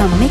some mix.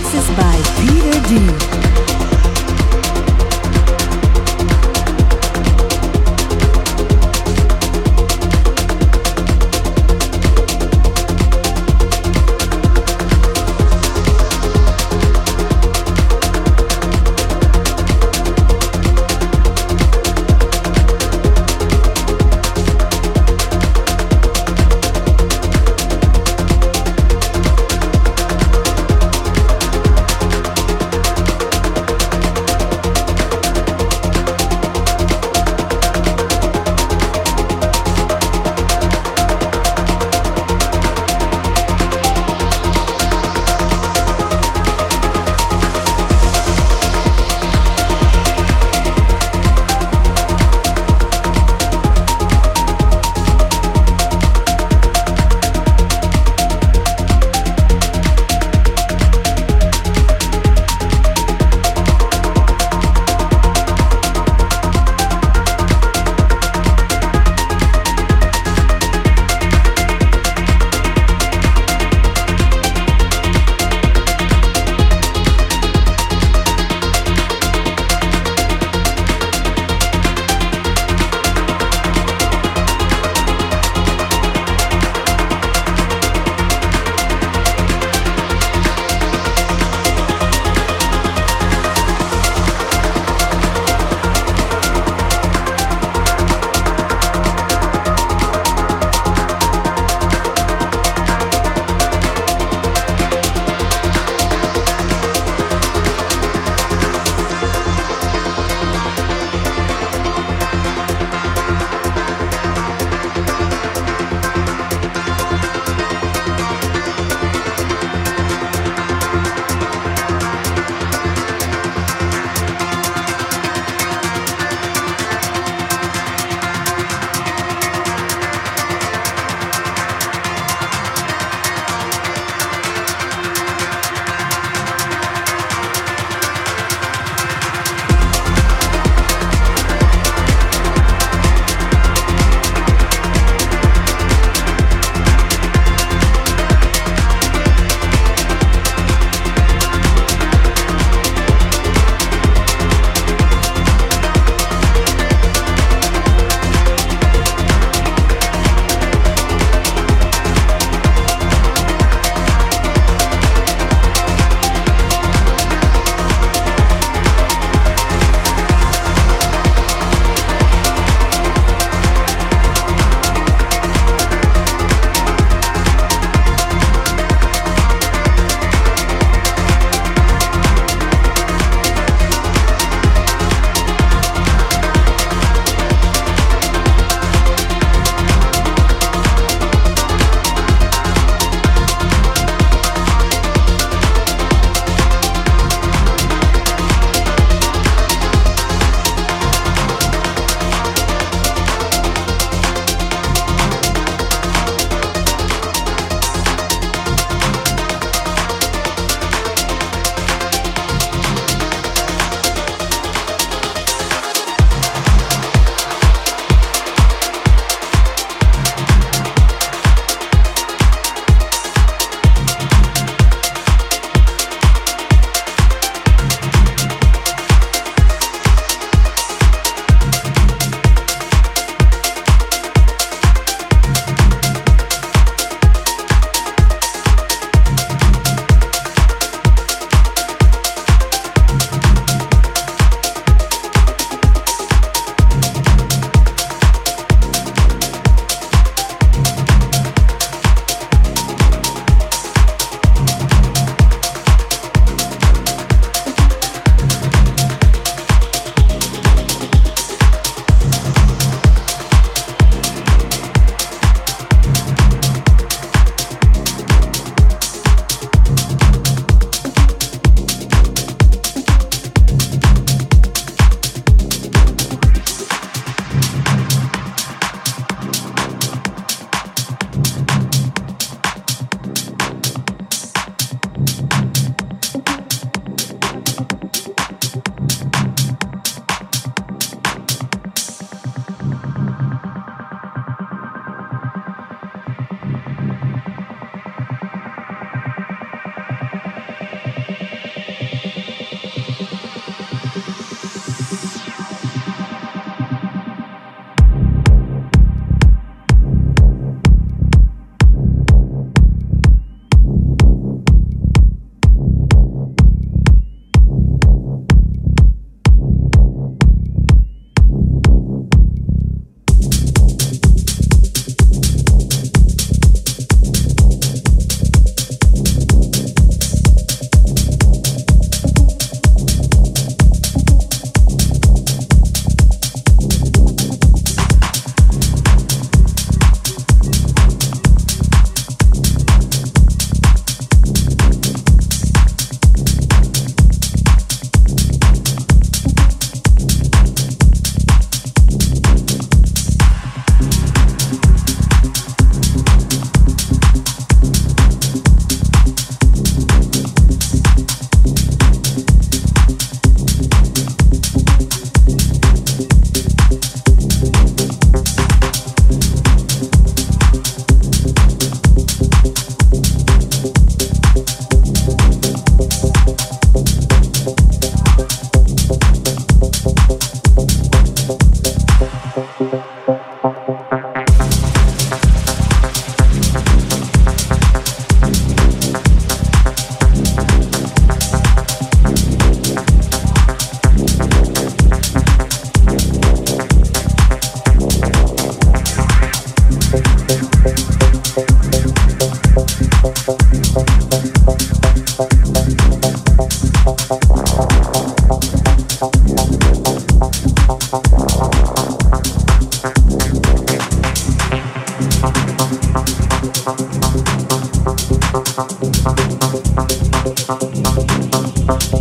Thank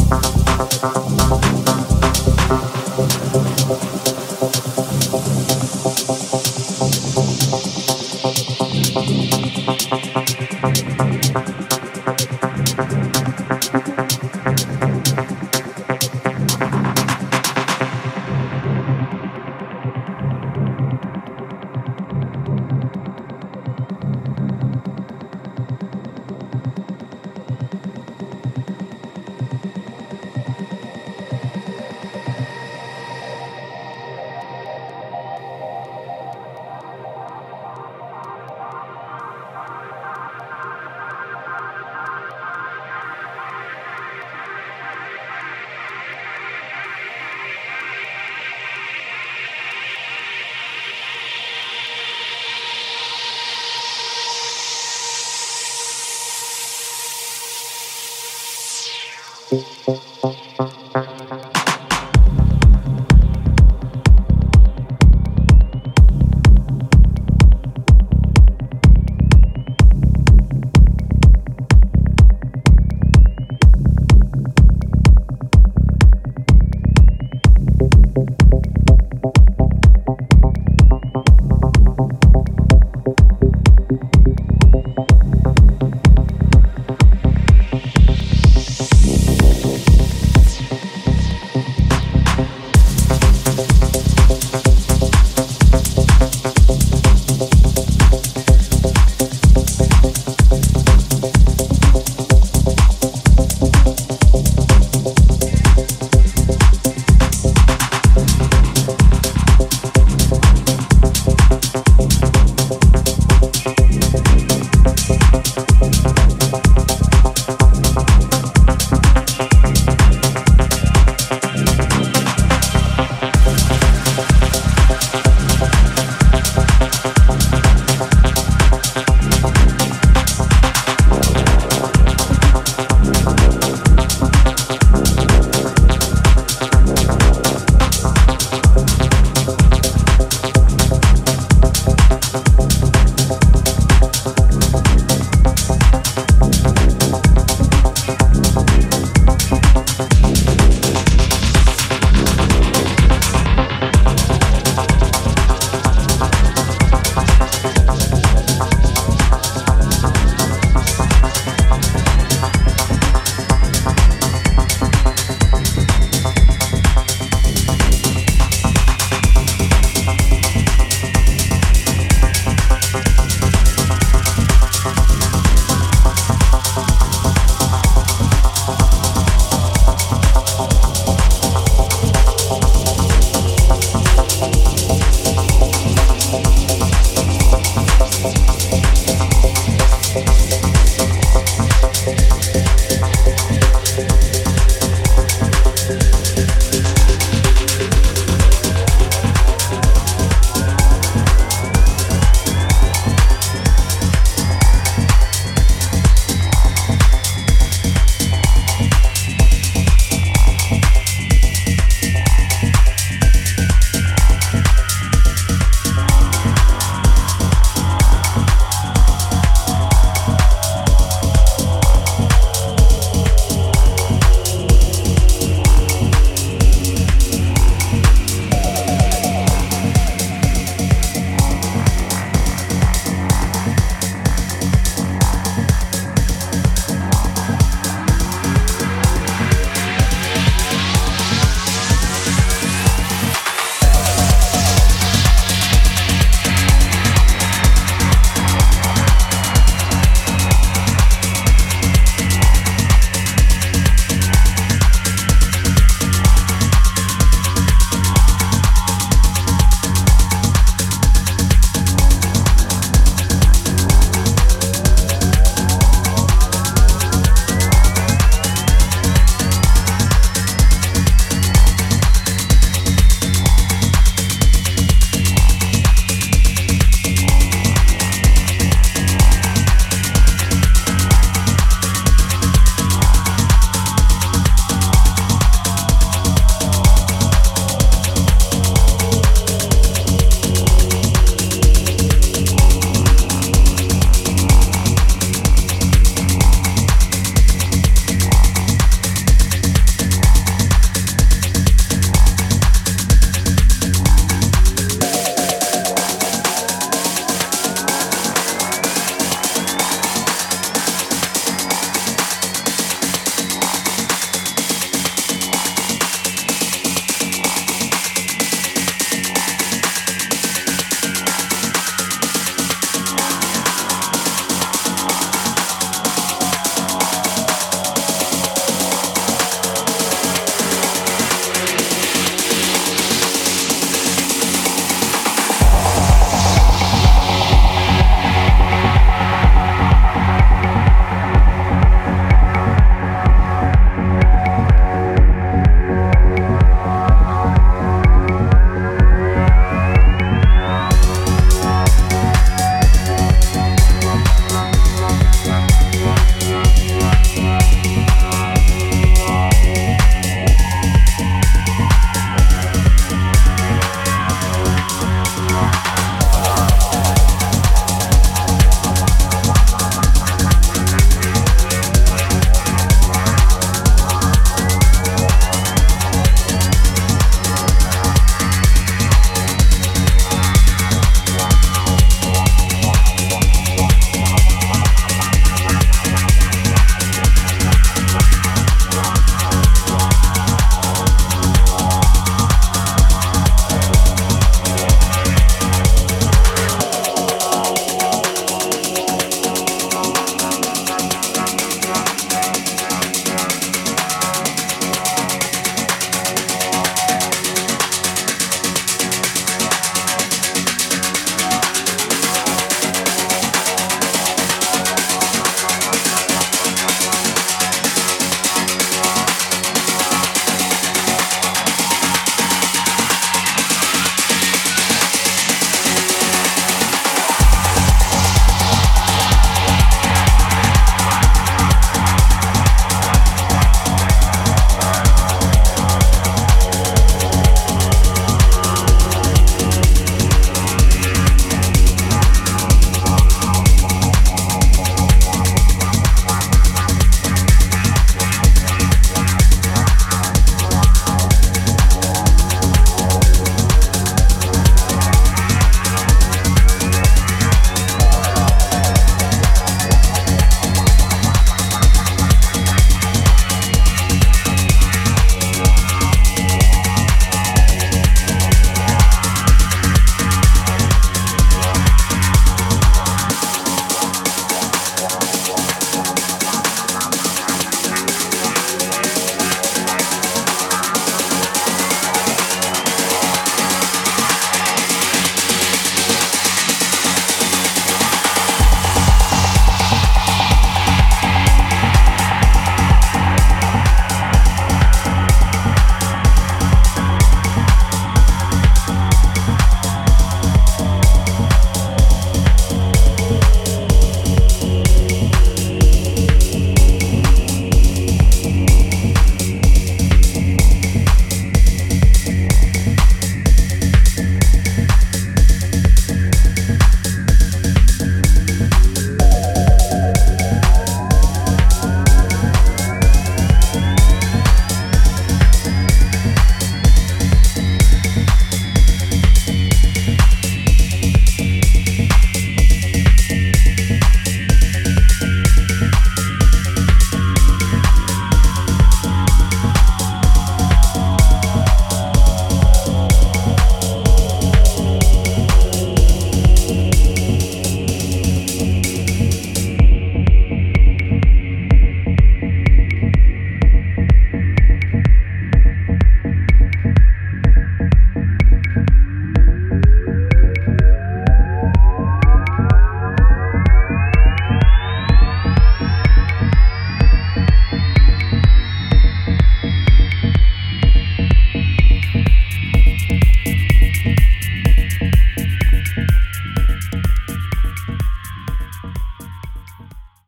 you.